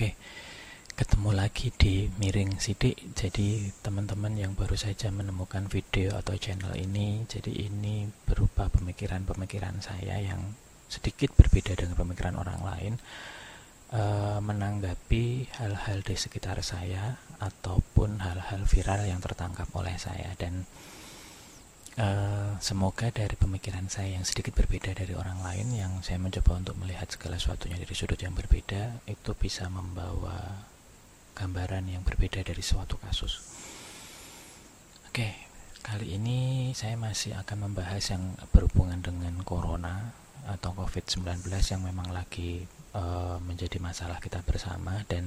Oke, ketemu lagi di Miring Sidik. Jadi teman-teman yang baru saja menemukan video atau channel ini, jadi ini berupa pemikiran-pemikiran saya yang sedikit berbeda dengan pemikiran orang lain e, menanggapi hal-hal di sekitar saya ataupun hal-hal viral yang tertangkap oleh saya dan Uh, semoga dari pemikiran saya yang sedikit berbeda dari orang lain yang saya mencoba untuk melihat segala sesuatunya dari sudut yang berbeda itu bisa membawa gambaran yang berbeda dari suatu kasus. Oke, kali ini saya masih akan membahas yang berhubungan dengan corona atau COVID-19 yang memang lagi uh, menjadi masalah kita bersama dan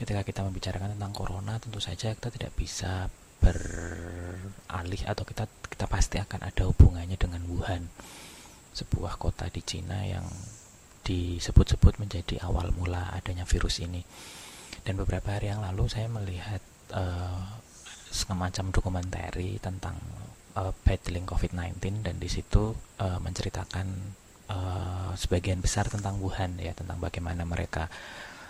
ketika kita membicarakan tentang corona tentu saja kita tidak bisa beralih atau kita kita pasti akan ada hubungannya dengan Wuhan sebuah kota di Cina yang disebut-sebut menjadi awal mula adanya virus ini dan beberapa hari yang lalu saya melihat uh, semacam dokumenter tentang uh, battling COVID-19 dan di situ uh, menceritakan uh, sebagian besar tentang Wuhan ya tentang bagaimana mereka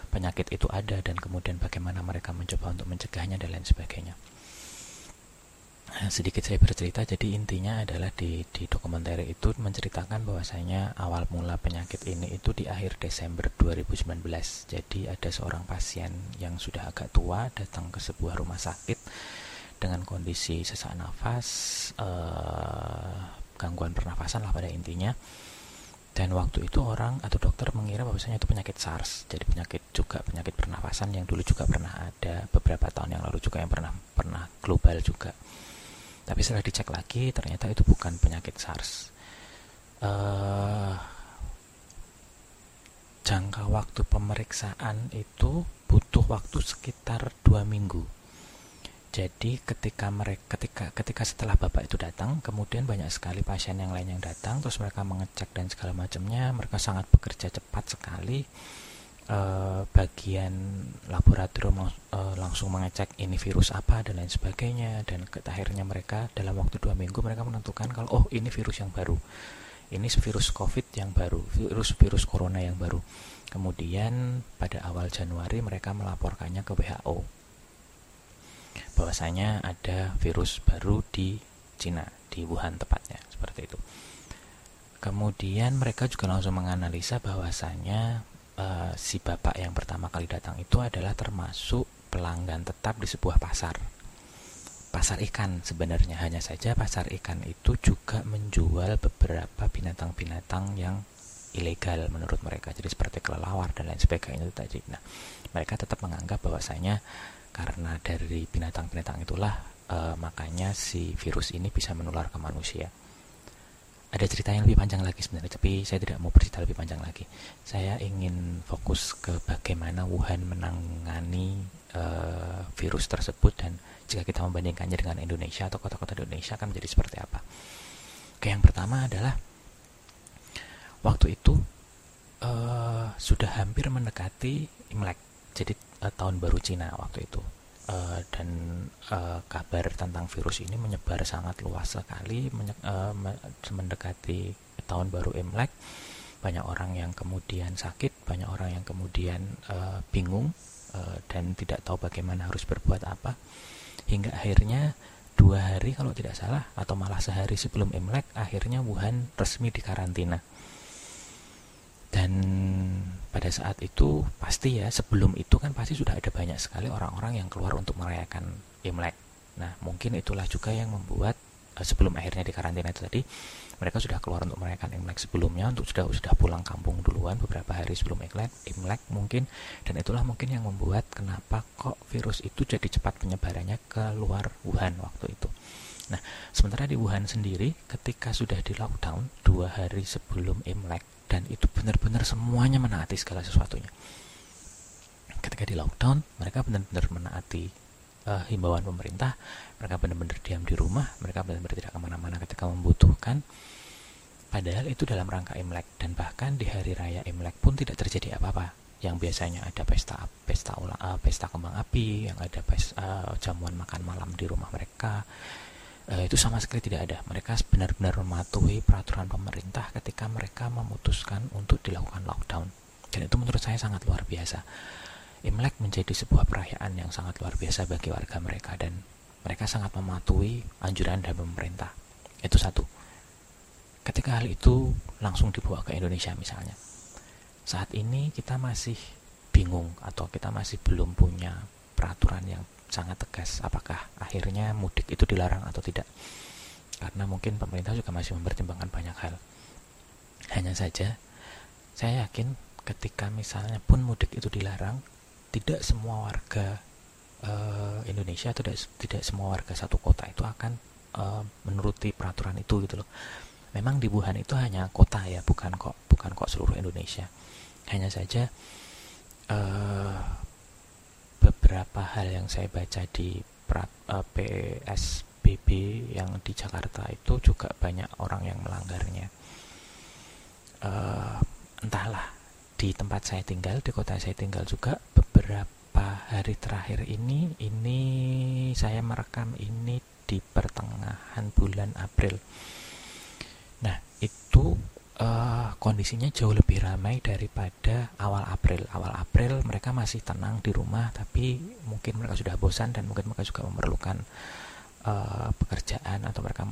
penyakit itu ada dan kemudian bagaimana mereka mencoba untuk mencegahnya dan lain sebagainya. Sedikit saya bercerita jadi intinya adalah di di dokumenter itu menceritakan bahwasanya awal mula penyakit ini itu di akhir Desember 2019 jadi ada seorang pasien yang sudah agak tua datang ke sebuah rumah sakit dengan kondisi sesak nafas eh, gangguan pernafasan lah pada intinya. Dan waktu itu orang atau dokter mengira bahwasanya itu penyakit SARS. Jadi penyakit juga penyakit pernafasan yang dulu juga pernah ada beberapa tahun yang lalu juga yang pernah pernah global juga tapi setelah dicek lagi ternyata itu bukan penyakit SARS. Uh, jangka waktu pemeriksaan itu butuh waktu sekitar dua minggu. Jadi ketika mereka ketika ketika setelah bapak itu datang kemudian banyak sekali pasien yang lain yang datang terus mereka mengecek dan segala macamnya mereka sangat bekerja cepat sekali uh, bagian laboratorium uh, langsung mengecek ini virus apa dan lain sebagainya dan akhirnya mereka dalam waktu dua minggu mereka menentukan kalau oh ini virus yang baru. Ini virus covid yang baru virus virus corona yang baru. Kemudian pada awal Januari mereka melaporkannya ke WHO bahwasanya ada virus baru di Cina di Wuhan tepatnya seperti itu. Kemudian mereka juga langsung menganalisa bahwasanya uh, si bapak yang pertama kali datang itu adalah termasuk pelanggan tetap di sebuah pasar. Pasar ikan sebenarnya hanya saja pasar ikan itu juga menjual beberapa binatang-binatang yang ilegal menurut mereka. Jadi seperti kelelawar dan lain sebagainya itu tadi. Nah, mereka tetap menganggap bahwasanya karena dari binatang-binatang itulah uh, makanya si virus ini bisa menular ke manusia ada cerita yang lebih panjang lagi sebenarnya tapi saya tidak mau bercerita lebih panjang lagi. Saya ingin fokus ke bagaimana Wuhan menangani uh, virus tersebut dan jika kita membandingkannya dengan Indonesia atau kota-kota di Indonesia akan menjadi seperti apa. Oke, yang pertama adalah waktu itu uh, sudah hampir mendekati Imlek jadi uh, tahun baru Cina waktu itu uh, dan uh, kabar tentang virus ini menyebar sangat luas sekali uh, mendekati tahun baru Imlek. Banyak orang yang kemudian sakit banyak orang yang kemudian uh, bingung uh, dan tidak tahu bagaimana harus berbuat apa. Hingga akhirnya dua hari kalau tidak salah atau malah sehari sebelum Imlek akhirnya Wuhan resmi dikarantina dan pada saat itu pasti ya sebelum itu kan pasti sudah ada banyak sekali orang-orang yang keluar untuk merayakan Imlek. Nah mungkin itulah juga yang membuat uh, sebelum akhirnya di karantina itu tadi mereka sudah keluar untuk merayakan Imlek sebelumnya untuk sudah sudah pulang kampung duluan beberapa hari sebelum Imlek Imlek mungkin dan itulah mungkin yang membuat kenapa kok virus itu jadi cepat penyebarannya ke luar Wuhan waktu itu. Nah sementara di Wuhan sendiri ketika sudah di lockdown dua hari sebelum Imlek dan itu benar-benar semuanya menaati segala sesuatunya. Ketika di lockdown mereka benar-benar menaati uh, himbauan pemerintah mereka benar-benar diam di rumah mereka benar-benar tidak ke mana-mana ketika membutuhkan. Padahal itu dalam rangka Imlek dan bahkan di hari raya Imlek pun tidak terjadi apa-apa. Yang biasanya ada pesta pesta ulang uh, pesta kembang api yang ada pesta, uh, jamuan makan malam di rumah mereka uh, itu sama sekali tidak ada. Mereka benar-benar mematuhi peraturan pemerintah ketika mereka memutuskan untuk dilakukan lockdown. Dan itu menurut saya sangat luar biasa. Imlek menjadi sebuah perayaan yang sangat luar biasa bagi warga mereka dan mereka sangat mematuhi anjuran dari pemerintah. Itu satu. Ketika hal itu langsung dibawa ke Indonesia misalnya. Saat ini kita masih bingung atau kita masih belum punya peraturan yang sangat tegas apakah akhirnya mudik itu dilarang atau tidak. Karena mungkin pemerintah juga masih mempertimbangkan banyak hal. Hanya saja saya yakin ketika misalnya pun mudik itu dilarang, tidak semua warga uh, Indonesia tidak tidak semua warga satu kota itu akan uh, menuruti peraturan itu gitu loh. Memang di Wuhan itu hanya kota ya, bukan kok bukan kok seluruh Indonesia. Hanya saja uh, beberapa hal yang saya baca di PSBB yang di Jakarta itu juga banyak orang yang melanggarnya. Uh, entahlah di tempat saya tinggal di kota saya tinggal juga beberapa hari terakhir ini ini saya merekam ini di pertengahan bulan April nah itu uh, kondisinya jauh lebih ramai daripada awal April. Awal April mereka masih tenang di rumah tapi mungkin mereka sudah bosan dan mungkin mereka juga memerlukan uh, pekerjaan atau mereka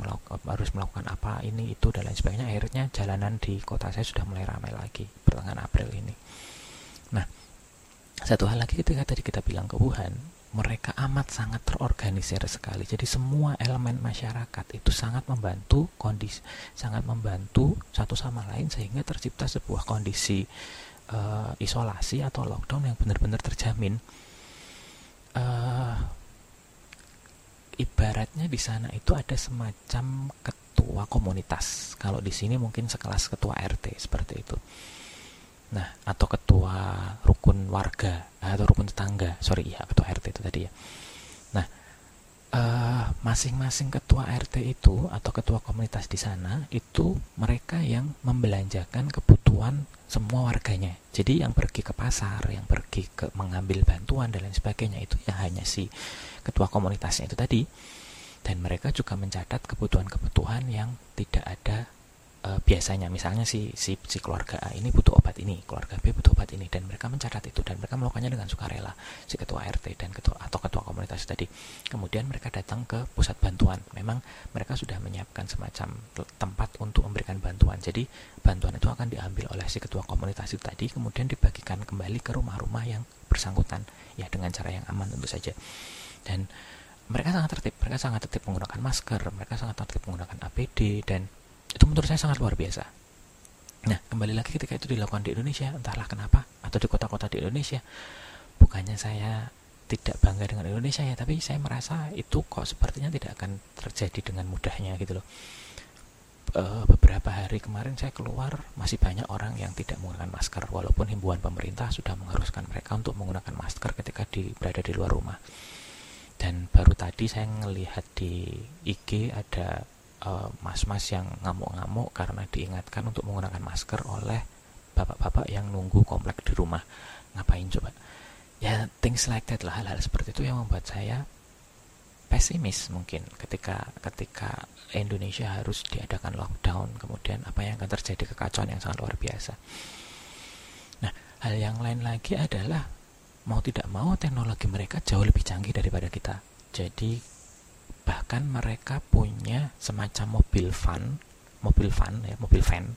harus melakukan apa ini itu dan lain sebagainya. Akhirnya jalanan di kota saya sudah mulai ramai lagi pertengahan April ini. Nah satu hal lagi ketika tadi kita bilang ke Wuhan mereka amat sangat terorganisir sekali jadi semua elemen masyarakat itu sangat membantu kondisi sangat membantu satu sama lain sehingga tercipta sebuah kondisi uh, isolasi atau lockdown yang benar-benar terjamin uh, ibaratnya di sana itu ada semacam ketua komunitas. Kalau di sini mungkin sekelas ketua RT seperti itu. Nah, atau ketua rukun warga atau rukun tetangga. Sorry ya, ketua RT itu tadi ya. Nah, eh, masing-masing uh, ketua RT itu atau ketua komunitas di sana itu mereka yang membelanjakan kebutuhan semua warganya. Jadi yang pergi ke pasar, yang pergi ke mengambil bantuan dan lain sebagainya itu ya hanya si ketua komunitasnya itu tadi dan mereka juga mencatat kebutuhan-kebutuhan yang tidak ada e, biasanya misalnya si, si si keluarga A ini butuh obat ini keluarga B butuh obat ini dan mereka mencatat itu dan mereka melakukannya dengan sukarela si ketua RT dan ketua atau ketua komunitas tadi. Kemudian mereka datang ke pusat bantuan. Memang mereka sudah menyiapkan semacam tempat untuk memberikan bantuan. Jadi bantuan itu akan diambil oleh si ketua komunitas itu tadi kemudian dibagikan kembali ke rumah-rumah yang bersangkutan ya dengan cara yang aman tentu saja. Dan mereka sangat tertib mereka sangat tertib menggunakan masker mereka sangat tertib menggunakan APD dan itu menurut saya sangat luar biasa. Nah kembali lagi ketika itu dilakukan di Indonesia entahlah kenapa atau di kota-kota di Indonesia bukannya saya tidak bangga dengan Indonesia ya tapi saya merasa itu kok sepertinya tidak akan terjadi dengan mudahnya gitu loh. E, beberapa hari kemarin saya keluar masih banyak orang yang tidak menggunakan masker walaupun himbauan pemerintah sudah mengharuskan mereka untuk menggunakan masker ketika di, berada di luar rumah. Dan baru tadi saya melihat di IG ada eh, mas-mas uh, yang ngamuk-ngamuk karena diingatkan untuk menggunakan masker oleh bapak-bapak yang nunggu komplek di rumah. Ngapain coba? Ya things like that lah hal-hal seperti itu yang membuat saya pesimis mungkin ketika ketika Indonesia harus diadakan lockdown kemudian apa yang akan terjadi kekacauan yang sangat luar biasa. Nah hal yang lain lagi adalah mau tidak mau teknologi mereka jauh lebih canggih daripada kita. Jadi bahkan mereka punya semacam mobil van, mobil van ya, mobil van,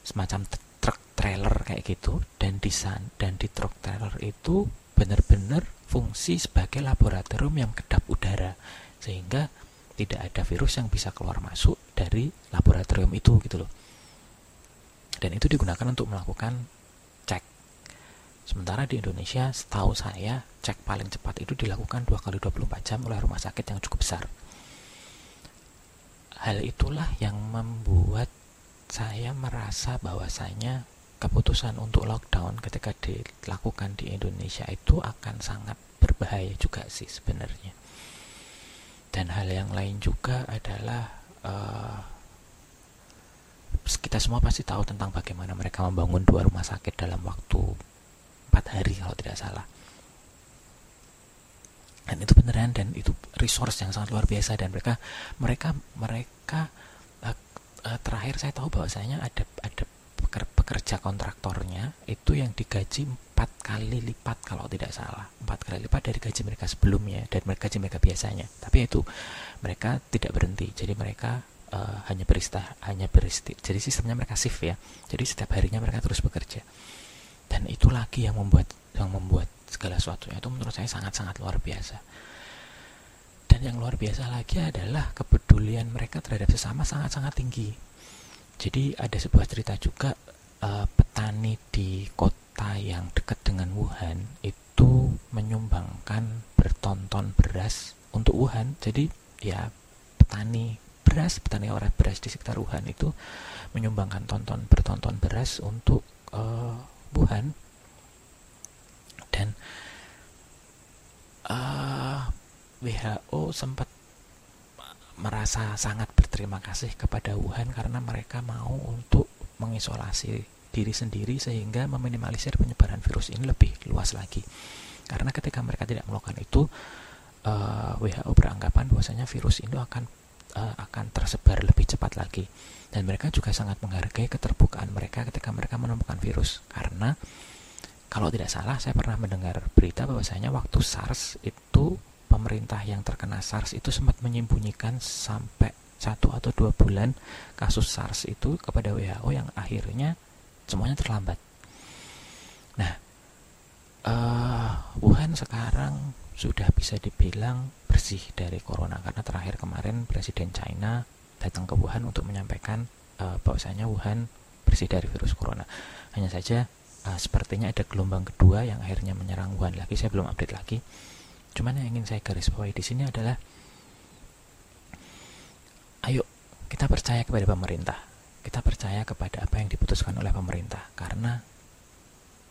semacam truk trailer kayak gitu. Dan di dan di truk trailer itu benar-benar fungsi sebagai laboratorium yang kedap udara. Sehingga tidak ada virus yang bisa keluar masuk dari laboratorium itu gitu loh. Dan itu digunakan untuk melakukan Sementara di Indonesia, setahu saya, cek paling cepat itu dilakukan 2 kali 24 jam oleh rumah sakit yang cukup besar. Hal itulah yang membuat saya merasa bahwasanya keputusan untuk lockdown ketika dilakukan di Indonesia itu akan sangat berbahaya juga sih sebenarnya. Dan hal yang lain juga adalah uh, kita semua pasti tahu tentang bagaimana mereka membangun dua rumah sakit dalam waktu empat hari kalau tidak salah. Dan itu beneran dan itu resource yang sangat luar biasa dan mereka mereka mereka uh, uh, terakhir saya tahu bahwasanya ada ada pekerja kontraktornya itu yang digaji empat kali lipat kalau tidak salah. Empat kali lipat dari gaji mereka sebelumnya dan mereka gaji mereka biasanya. Tapi itu mereka tidak berhenti. Jadi mereka uh, hanya beristirahat hanya beristirahat jadi sistemnya mereka shift ya. Jadi setiap harinya mereka terus bekerja dan itu lagi yang membuat yang membuat segala sesuatunya itu menurut saya sangat-sangat luar biasa. Dan yang luar biasa lagi adalah kepedulian mereka terhadap sesama sangat-sangat tinggi. Jadi ada sebuah cerita juga uh, petani di kota yang dekat dengan Wuhan itu menyumbangkan bertonton beras untuk Wuhan. Jadi ya petani beras petani orang beras di sekitar Wuhan itu menyumbangkan tonton bertonton beras untuk uh, Wuhan dan uh, eh, WHO sempat merasa sangat berterima kasih kepada Wuhan karena mereka mau untuk mengisolasi diri sendiri sehingga meminimalisir penyebaran virus ini lebih luas lagi. Karena ketika mereka tidak melakukan itu, eh, WHO beranggapan bahwasanya virus ini akan uh, akan tersebar lebih cepat lagi. Dan mereka juga sangat menghargai keterbukaan mereka ketika mereka menemukan virus karena kalau tidak salah saya pernah mendengar berita bahwasanya waktu SARS itu pemerintah yang terkena SARS itu sempat menyembunyikan sampai satu atau dua bulan kasus SARS itu kepada WHO yang akhirnya semuanya terlambat. Nah, uh, Wuhan sekarang sudah bisa dibilang bersih dari corona karena terakhir kemarin Presiden China datang ke Wuhan untuk menyampaikan uh, bahwasanya Wuhan bersih dari virus corona. Hanya saja uh, sepertinya ada gelombang kedua yang akhirnya menyerang Wuhan lagi. Saya belum update lagi. Cuman yang ingin saya garis bawahi di sini adalah ayo kita percaya kepada pemerintah. Kita percaya kepada apa yang diputuskan oleh pemerintah karena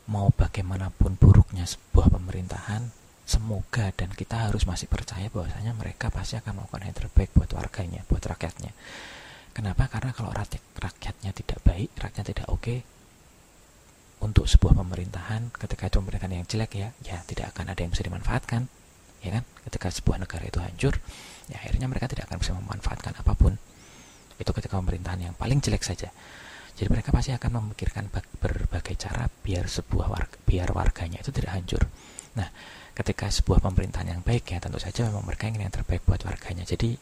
mau bagaimanapun buruknya sebuah pemerintahan, semoga dan kita harus masih percaya bahwasanya mereka pasti akan melakukan yang terbaik buat warganya, buat rakyatnya. Kenapa? Karena kalau rakyat, rakyatnya tidak baik, rakyatnya tidak oke, okay, untuk sebuah pemerintahan ketika itu pemerintahan yang jelek ya, ya tidak akan ada yang bisa dimanfaatkan ya kan ketika sebuah negara itu hancur ya akhirnya mereka tidak akan bisa memanfaatkan apa pun itu ketika pemerintahan yang paling jelek saja jadi mereka pasti akan memikirkan berbagai cara biar sebuah warga, biar warganya itu tidak hancur nah ketika sebuah pemerintahan yang baik ya tentu saja memang mereka ingin yang terbaik buat warganya. Jadi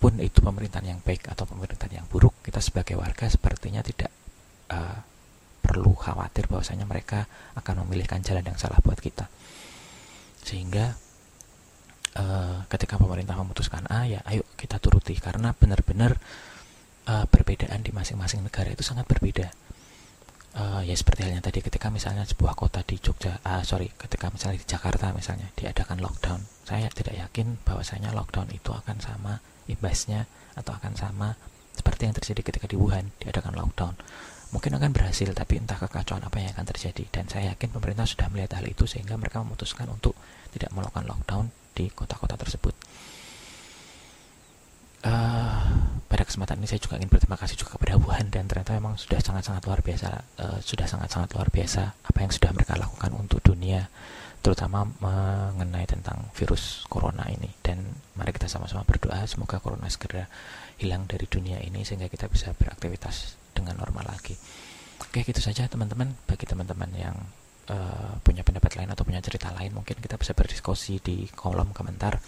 pun itu pemerintahan yang baik atau pemerintahan yang buruk kita sebagai warga sepertinya tidak uh, perlu khawatir bahwasanya mereka akan memilihkan jalan yang salah buat kita. Sehingga uh, ketika pemerintah memutuskan A ya ayo kita turuti. Karena benar-benar uh, perbedaan di masing-masing negara itu sangat berbeda uh, ya seperti halnya tadi ketika misalnya sebuah kota di Jogja uh, sorry ketika misalnya di Jakarta misalnya diadakan lockdown saya tidak yakin bahwasanya lockdown itu akan sama imbasnya atau akan sama seperti yang terjadi ketika di Wuhan diadakan lockdown mungkin akan berhasil tapi entah kekacauan apa yang akan terjadi dan saya yakin pemerintah sudah melihat hal itu sehingga mereka memutuskan untuk tidak melakukan lockdown di kota-kota tersebut. Uh, kesempatan ini saya juga ingin berterima kasih juga kepada Wuhan dan ternyata memang sudah sangat-sangat luar biasa, uh, sudah sangat-sangat luar biasa apa yang sudah mereka lakukan untuk dunia, terutama mengenai tentang virus corona ini. Dan mari kita sama-sama berdoa semoga corona segera hilang dari dunia ini sehingga kita bisa beraktivitas dengan normal lagi. Oke, gitu saja teman-teman. Bagi teman-teman yang uh, punya pendapat lain atau punya cerita lain mungkin kita bisa berdiskusi di kolom komentar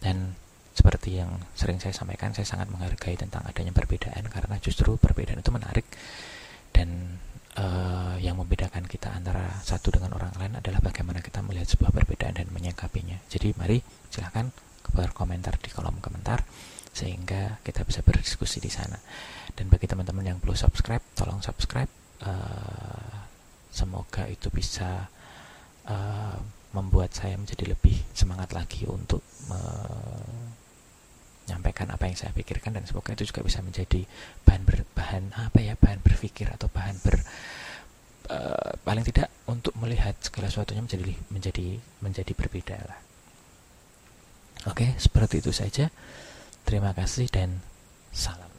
dan seperti yang sering saya sampaikan saya sangat menghargai tentang adanya perbedaan karena justru perbedaan itu menarik. Dan uh, yang membedakan kita antara satu dengan orang lain adalah bagaimana kita melihat sebuah perbedaan dan menyikapinya. Jadi mari silahkan berkomentar di kolom komentar sehingga kita bisa berdiskusi di sana. Dan bagi teman-teman yang belum subscribe tolong subscribe uh, semoga itu bisa uh, membuat saya menjadi lebih semangat lagi untuk menyampaikan apa yang saya pikirkan dan semoga itu juga bisa menjadi bahan ber, bahan apa ya bahan berpikir atau bahan ber uh, paling tidak untuk melihat segala sesuatunya menjadi menjadi menjadi berbeda lah. Oke, seperti itu saja. Terima kasih dan salam.